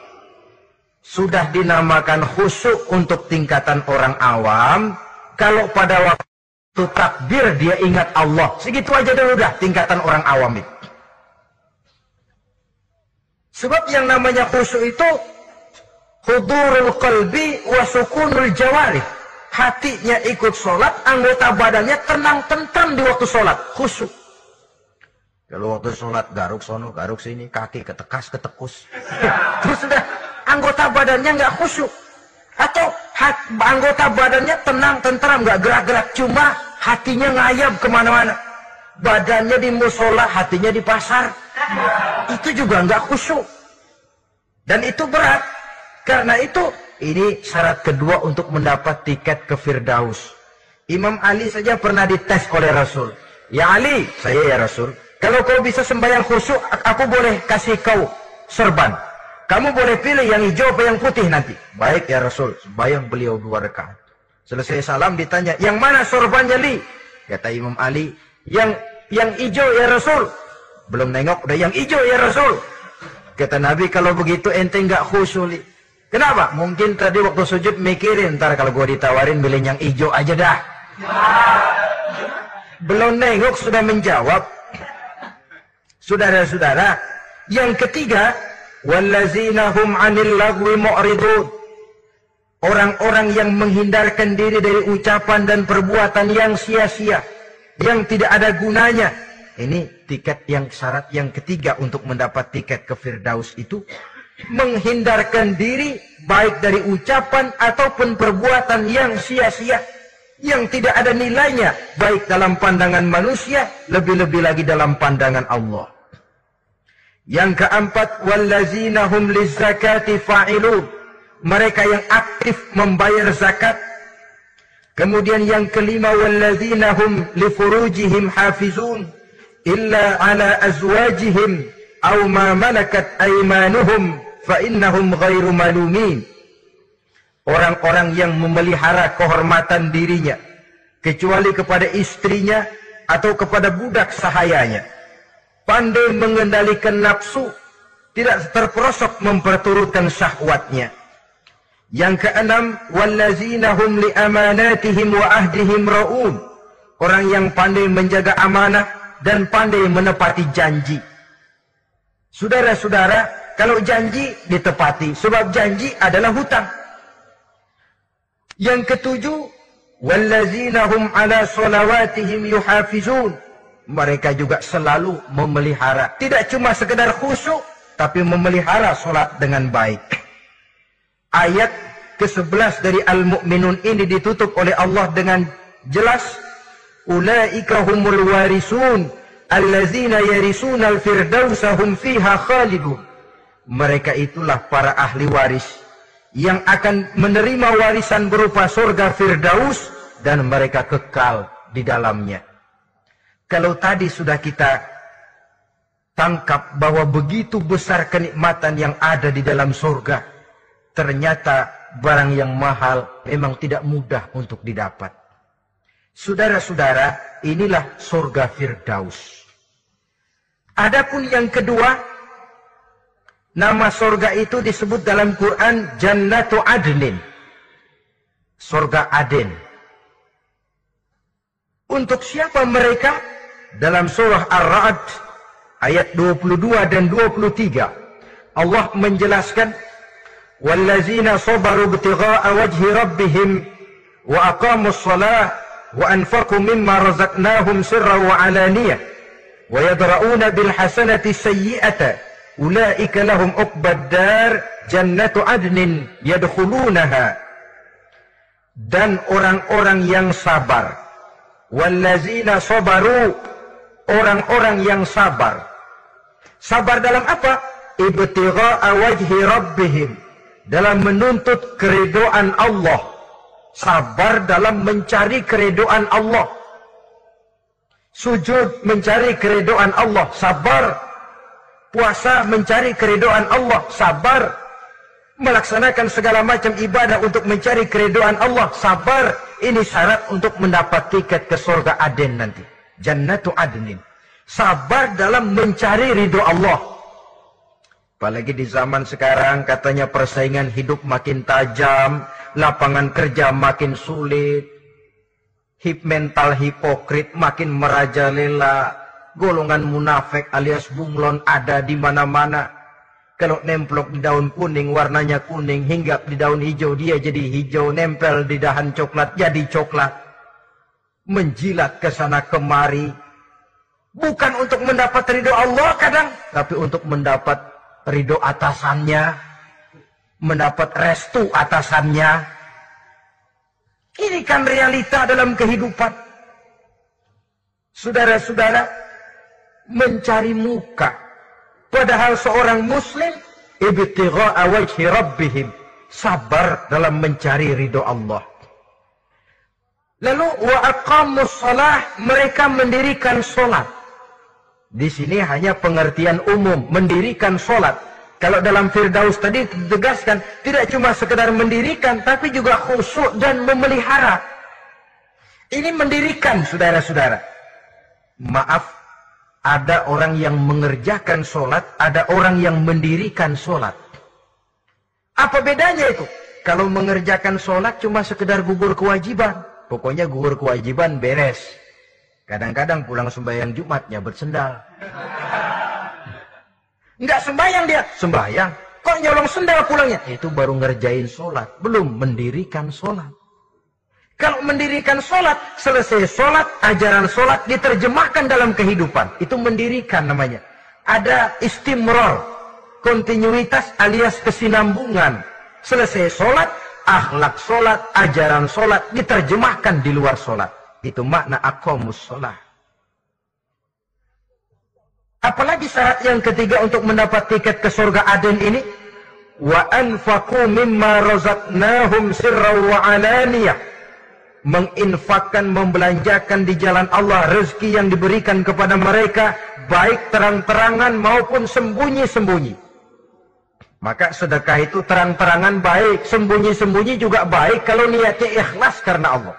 sudah dinamakan khusyuk untuk tingkatan orang awam, kalau pada waktu takbir dia ingat Allah. Segitu aja dulu dah tingkatan orang awam itu. Sebab yang namanya khusyuk itu hudurul qalbi wa sukunul jawarih. Hatinya ikut sholat, anggota badannya tenang tentram di waktu sholat. Khusyuk. Kalau waktu sholat garuk sono, garuk sini, kaki ketekas, ketekus. Terus sudah anggota badannya nggak khusyuk. Atau hat, anggota badannya tenang tentram nggak gerak-gerak. Cuma hatinya ngayap ke mana-mana. Badannya di musola hatinya di pasar. Itu juga nggak khusyuk. Dan itu berat. Karena itu ini syarat kedua untuk mendapat tiket ke Firdaus. Imam Ali saja pernah dites oleh Rasul. Ya Ali saya ya Rasul. Kalau kau bisa sembahyang khusyuk aku boleh kasih kau serban kamu boleh pilih yang hijau apa yang putih nanti. Baik ya Rasul. Bayang beliau dua. Selesai salam ditanya, yang mana sorbannya li? Kata Imam Ali, yang yang hijau ya Rasul. Belum nengok udah yang hijau ya Rasul. Kata Nabi kalau begitu ente nggak khusyuk. Kenapa? Mungkin tadi waktu sujud mikirin ntar kalau gue ditawarin milih yang hijau aja dah. Belum nengok sudah menjawab. Saudara-saudara, yang ketiga, wallazina hum 'anil lagwi mu'ridun. Orang-orang yang menghindarkan diri dari ucapan dan perbuatan yang sia-sia, yang tidak ada gunanya. Ini tiket yang syarat yang ketiga untuk mendapat tiket ke Firdaus itu menghindarkan diri baik dari ucapan ataupun perbuatan yang sia-sia yang tidak ada nilainya baik dalam pandangan manusia lebih-lebih lagi dalam pandangan Allah. Yang keempat, wallazina hum lizakati. Mereka yang aktif membayar zakat. Kemudian yang kelima, wallazina hum lifurujihim hafizun. Illa ala azwajihim. Au ma malakat aimanuhum. Fa'innahum ghairu malumin. Orang-orang yang memelihara kehormatan dirinya. Kecuali kepada istrinya atau kepada budak sahayanya pandai mengendalikan nafsu, tidak terperosok memperturutkan syahwatnya. Yang keenam, wallazina hum li amanatihim wa ahdihim raun. Orang yang pandai menjaga amanah dan pandai menepati janji. Saudara-saudara, kalau janji ditepati, sebab janji adalah hutang. Yang ketujuh, wallazina hum ala salawatihim yuhafizun mereka juga selalu memelihara. Tidak cuma sekedar khusyuk, tapi memelihara solat dengan baik. Ayat ke-11 dari Al-Mu'minun ini ditutup oleh Allah dengan jelas. Ulaika humul warisun, allazina yarisun al-firdausa hum fiha khalidun. Mereka itulah para ahli waris yang akan menerima warisan berupa surga Firdaus dan mereka kekal di dalamnya. Kalau tadi sudah kita tangkap bahwa begitu besar kenikmatan yang ada di dalam surga, ternyata barang yang mahal memang tidak mudah untuk didapat. Saudara-saudara, inilah surga Firdaus. Adapun yang kedua, nama surga itu disebut dalam Quran Jannatu Adnin. Surga Aden. Untuk siapa mereka? Dalam surah Ar-Ra'd ayat 22 dan 23 Allah menjelaskan wallazina sabaru ibtigha'a wajhi rabbihim wa aqamus shalah wa anfaqu mimma razaqnahum sirra wa alaniyah wa yadra'una bil hasanati sayyi'ata ulaika lahum uqbad dar jannatu adnin yadkhulunaha dan orang-orang yang sabar wallazina sabaru orang-orang yang sabar. Sabar dalam apa? Ibtigha'a wajhi rabbihim. Dalam menuntut keridoan Allah. Sabar dalam mencari keridoan Allah. Sujud mencari keridoan Allah. Sabar. Puasa mencari keridoan Allah. Sabar. Melaksanakan segala macam ibadah untuk mencari keridoan Allah. Sabar. Ini syarat untuk mendapat tiket ke surga Aden nanti. Jannatu adnin. Sabar dalam mencari ridho Allah. Apalagi di zaman sekarang katanya persaingan hidup makin tajam, lapangan kerja makin sulit, hip mental hipokrit makin merajalela, golongan munafik alias bunglon ada di mana-mana. Kalau nemplok di daun kuning warnanya kuning, hingga di daun hijau dia jadi hijau, nempel di dahan coklat jadi coklat menjilat ke sana kemari. Bukan untuk mendapat ridho Allah kadang, tapi untuk mendapat ridho atasannya, mendapat restu atasannya. Ini kan realita dalam kehidupan. Saudara-saudara, mencari muka. Padahal seorang muslim, ibtigha'a wajhi rabbihim. Sabar dalam mencari ridho Allah. Lalu wa mereka mendirikan solat. Di sini hanya pengertian umum mendirikan solat. Kalau dalam Firdaus tadi ditegaskan tidak cuma sekedar mendirikan tapi juga khusyuk dan memelihara. Ini mendirikan saudara-saudara. Maaf Ada orang yang mengerjakan sholat, ada orang yang mendirikan sholat. Apa bedanya itu? Kalau mengerjakan sholat cuma sekedar gugur kewajiban. Pokoknya gugur kewajiban beres. Kadang-kadang pulang sembahyang Jumatnya bersendal. Enggak sembahyang dia, sembahyang. Kok nyolong sendal pulangnya? Itu baru ngerjain sholat, belum mendirikan sholat. Kalau mendirikan sholat, selesai sholat, ajaran sholat diterjemahkan dalam kehidupan. Itu mendirikan namanya. Ada istimror, kontinuitas alias kesinambungan. Selesai sholat, akhlak sholat, ajaran sholat diterjemahkan di luar sholat. Itu makna akomus sholat. Apalagi syarat yang ketiga untuk mendapat tiket ke surga Aden ini? Wa anfaqu mimma razaqnahum sirra wa alaniyah menginfakkan, membelanjakan di jalan Allah rezeki yang diberikan kepada mereka baik terang-terangan maupun sembunyi-sembunyi. Maka sedekah itu terang-terangan baik, sembunyi-sembunyi juga baik kalau niatnya ikhlas karena Allah.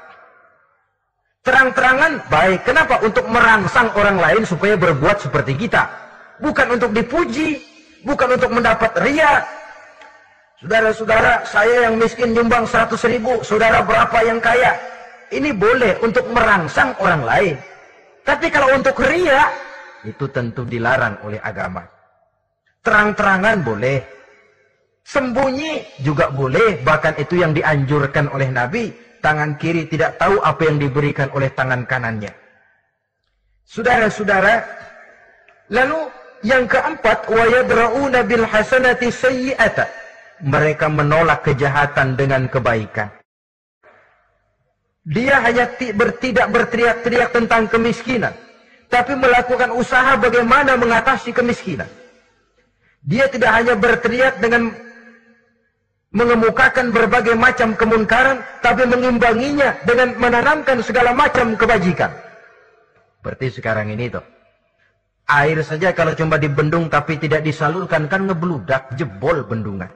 Terang-terangan baik. Kenapa? Untuk merangsang orang lain supaya berbuat seperti kita. Bukan untuk dipuji, bukan untuk mendapat ria. Saudara-saudara, saya yang miskin nyumbang 100 ribu, saudara berapa yang kaya? Ini boleh untuk merangsang orang lain. Tapi kalau untuk ria, itu tentu dilarang oleh agama. Terang-terangan boleh. Sembunyi juga boleh. Bahkan itu yang dianjurkan oleh Nabi. Tangan kiri tidak tahu apa yang diberikan oleh tangan kanannya. Saudara-saudara, lalu yang keempat, وَيَدْرَؤُونَ بِالْحَسَنَةِ سَيِّئَةً Mereka menolak kejahatan dengan kebaikan. Dia hanya tidak berteriak-teriak tentang kemiskinan. Tapi melakukan usaha bagaimana mengatasi kemiskinan. Dia tidak hanya berteriak dengan mengemukakan berbagai macam kemunkaran. Tapi mengimbanginya dengan menanamkan segala macam kebajikan. Seperti sekarang ini tuh. Air saja kalau cuma dibendung tapi tidak disalurkan kan ngebludak jebol bendungan.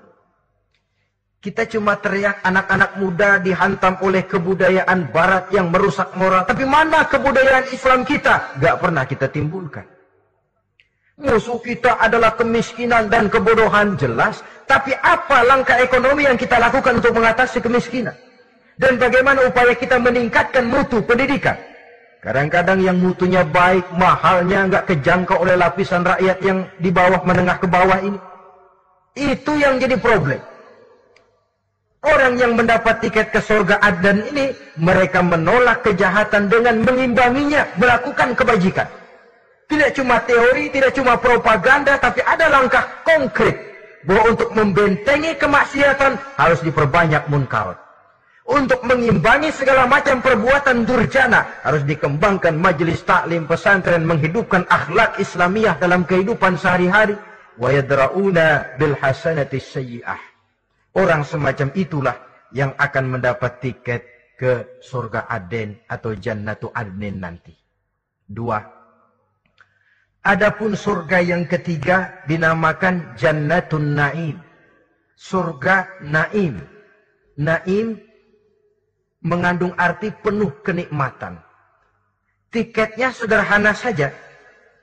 Kita cuma teriak anak-anak muda dihantam oleh kebudayaan barat yang merusak moral. Tapi mana kebudayaan Islam kita? Gak pernah kita timbulkan. Musuh kita adalah kemiskinan dan kebodohan jelas. Tapi apa langkah ekonomi yang kita lakukan untuk mengatasi kemiskinan? Dan bagaimana upaya kita meningkatkan mutu pendidikan? Kadang-kadang yang mutunya baik, mahalnya nggak kejangkau oleh lapisan rakyat yang di bawah menengah ke bawah ini. Itu yang jadi problem. Orang yang mendapat tiket ke surga Adan ini, mereka menolak kejahatan dengan mengimbanginya, melakukan kebajikan. Tidak cuma teori, tidak cuma propaganda, tapi ada langkah konkret. Bahwa untuk membentengi kemaksiatan, harus diperbanyak munkar. Untuk mengimbangi segala macam perbuatan durjana, harus dikembangkan majelis taklim pesantren, menghidupkan akhlak Islamiyah dalam kehidupan sehari-hari. Wa yadra'una bil hasanati Orang semacam itulah yang akan mendapat tiket ke surga Aden atau Jannatu Adnin nanti. Dua. Adapun surga yang ketiga dinamakan Jannatun Naim. Surga Naim. Naim mengandung arti penuh kenikmatan. Tiketnya sederhana saja.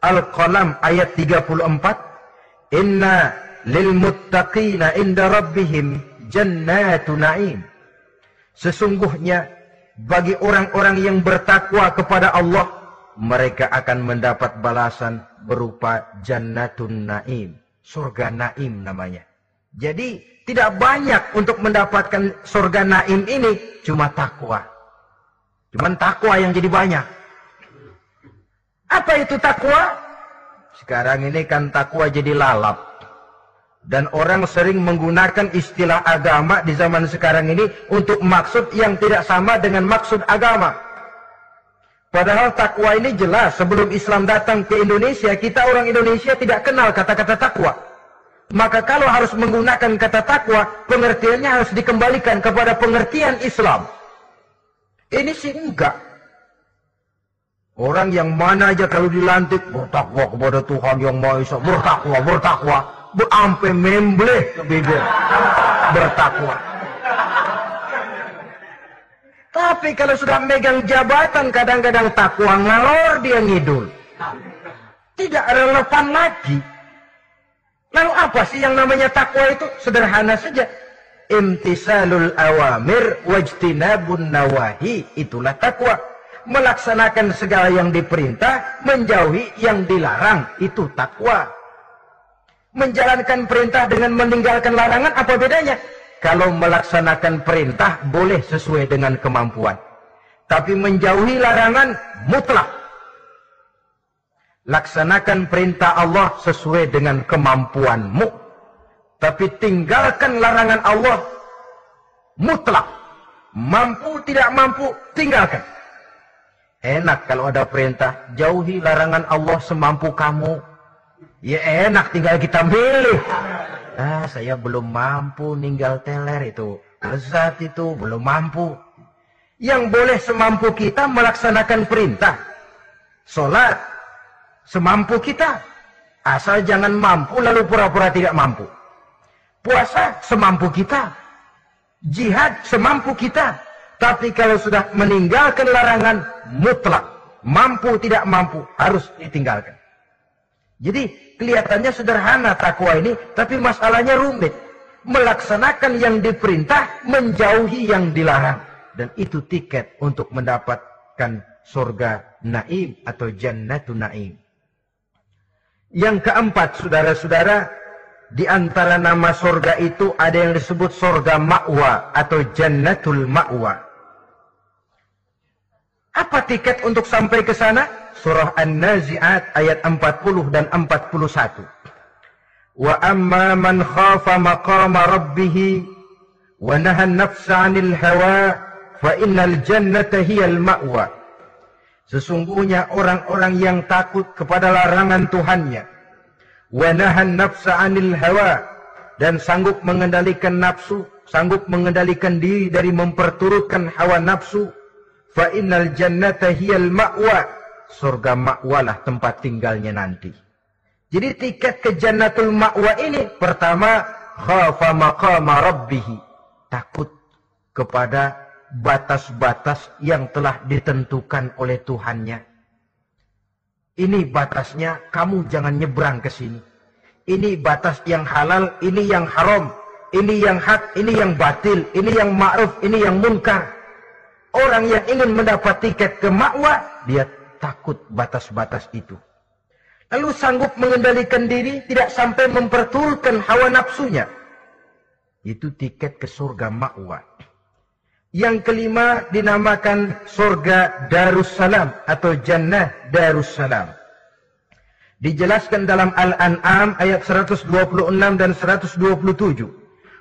Al-Qalam ayat 34. Inna lil muttaqina inda rabbihim jannatu na'im. Sesungguhnya bagi orang-orang yang bertakwa kepada Allah, mereka akan mendapat balasan berupa jannatun na'im. Surga na'im namanya. Jadi tidak banyak untuk mendapatkan surga na'im ini, cuma takwa. Cuma takwa yang jadi banyak. Apa itu takwa? Sekarang ini kan takwa jadi lalap. Dan orang sering menggunakan istilah agama di zaman sekarang ini untuk maksud yang tidak sama dengan maksud agama. Padahal takwa ini jelas sebelum Islam datang ke Indonesia, kita orang Indonesia tidak kenal kata-kata takwa. Maka kalau harus menggunakan kata takwa, pengertiannya harus dikembalikan kepada pengertian Islam. Ini sih enggak. Orang yang mana aja kalau dilantik bertakwa kepada Tuhan yang Maha Esa, bertakwa, bertakwa sampai membleh ke bibir bertakwa. Tapi kalau sudah megang jabatan kadang-kadang takwa ngalor dia ngidul. Tidak relevan lagi. Lalu apa sih yang namanya takwa itu? Sederhana saja. Imtisalul awamir wajtinabun nawahi. Itulah takwa. Melaksanakan segala yang diperintah, menjauhi yang dilarang. Itu takwa. Menjalankan perintah dengan meninggalkan larangan, apa bedanya? Kalau melaksanakan perintah, boleh sesuai dengan kemampuan. Tapi menjauhi larangan, mutlak Laksanakan perintah Allah sesuai dengan kemampuanmu. Tapi tinggalkan larangan Allah mutlak. Mampu tidak mampu, tinggalkan. Enak kalau ada perintah, jauhi larangan Allah semampu kamu. Ya enak tinggal kita milih. Ah, saya belum mampu ninggal teler itu. Lezat itu belum mampu. Yang boleh semampu kita melaksanakan perintah. Sholat, semampu kita. Asal jangan mampu lalu pura-pura tidak mampu. Puasa semampu kita. Jihad semampu kita. Tapi kalau sudah meninggalkan larangan mutlak. Mampu tidak mampu harus ditinggalkan. Jadi kelihatannya sederhana takwa ini. Tapi masalahnya rumit. Melaksanakan yang diperintah. Menjauhi yang dilarang. Dan itu tiket untuk mendapatkan surga naim atau jannatun naim. Yang keempat, saudara-saudara, di antara nama sorga itu ada yang disebut sorga ma'wa atau jannatul ma'wa. Apa tiket untuk sampai ke sana? Surah An-Nazi'at ayat 40 dan 41. Wa amma man khafa maqama rabbih wa nahan nafsa 'anil hawa fa innal jannata hiyal ma'wa. Sesungguhnya orang-orang yang takut kepada larangan Tuhannya. Wanahan nafsa anil hawa. Dan sanggup mengendalikan nafsu. Sanggup mengendalikan diri dari memperturutkan hawa nafsu. Fa innal jannata hiyal ma'wa. Surga ma'walah tempat tinggalnya nanti. Jadi tiket ke jannatul ma'wa ini. Pertama, khafa maqama rabbihi. Takut kepada batas-batas yang telah ditentukan oleh Tuhannya. Ini batasnya, kamu jangan nyebrang ke sini. Ini batas yang halal, ini yang haram, ini yang hak, ini yang batil, ini yang ma'ruf, ini yang munkar. Orang yang ingin mendapat tiket ke makwa, dia takut batas-batas itu. Lalu sanggup mengendalikan diri, tidak sampai mempertulkan hawa nafsunya. Itu tiket ke surga makwa. Yang kelima dinamakan surga Darussalam atau Jannah Darussalam. Dijelaskan dalam Al-An'am ayat 126 dan 127.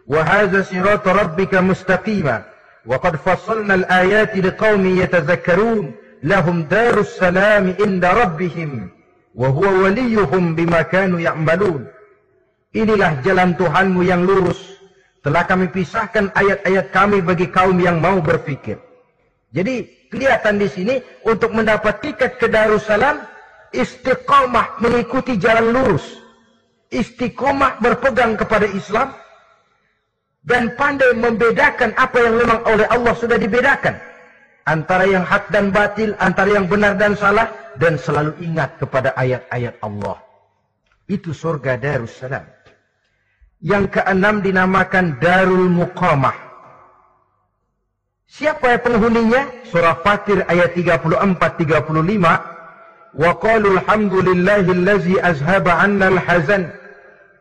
Wa hadza siratu rabbika mustaqima wa qad fassalna al-ayati lahum darussalam inda rabbihim wa huwa waliyuhum bima kanu ya'malun. Inilah jalan Tuhanmu yang lurus telah kami pisahkan ayat-ayat kami bagi kaum yang mau berfikir. Jadi kelihatan di sini untuk mendapat tiket ke Darussalam istiqomah mengikuti jalan lurus. Istiqomah berpegang kepada Islam dan pandai membedakan apa yang memang oleh Allah sudah dibedakan antara yang hak dan batil, antara yang benar dan salah dan selalu ingat kepada ayat-ayat Allah. Itu surga Darussalam. Yang keenam dinamakan Darul Muqamah. Siapa yang penghuninya? Surah Fatir ayat 34-35. Wa qalu alhamdulillahi azhaba anna al-hazan.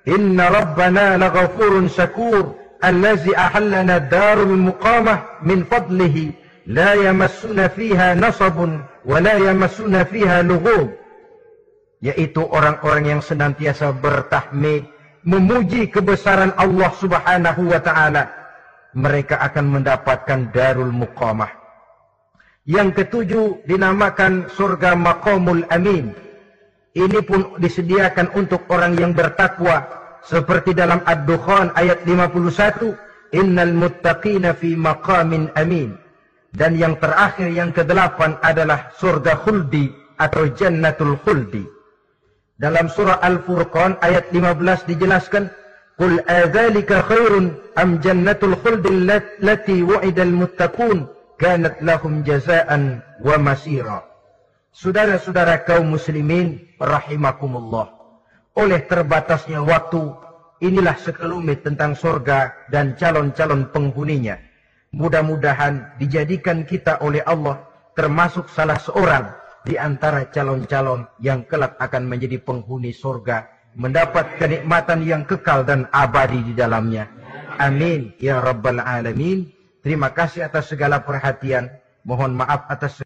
Inna rabbana laghafurun syakur. Allazi ahallana darul muqamah min fadlihi. La yamassuna fiha nasabun. Wa la yamassuna fiha. Yaitu orang-orang yang senantiasa bertahmid memuji kebesaran Allah Subhanahu wa taala, mereka akan mendapatkan darul muqamah. Yang ketujuh dinamakan surga maqamul amin. Ini pun disediakan untuk orang yang bertakwa seperti dalam Ad-Dukhan ayat 51, innal muttaqina fi maqamin amin. Dan yang terakhir yang kedelapan adalah surga khuldi atau jannatul khuldi. Dalam surah Al-Furqan ayat 15 dijelaskan, "Qul adzalika khairun am jannatul khuldi allati wa'ida al-muttaqun kanat lahum jazaan wa masira." Saudara-saudara kaum muslimin rahimakumullah. Oleh terbatasnya waktu, inilah sekelumit tentang sorga dan calon-calon penghuninya. Mudah-mudahan dijadikan kita oleh Allah termasuk salah seorang di antara calon-calon yang kelak akan menjadi penghuni sorga. Mendapat kenikmatan yang kekal dan abadi di dalamnya. Amin. Ya Rabbal Alamin. Terima kasih atas segala perhatian. Mohon maaf atas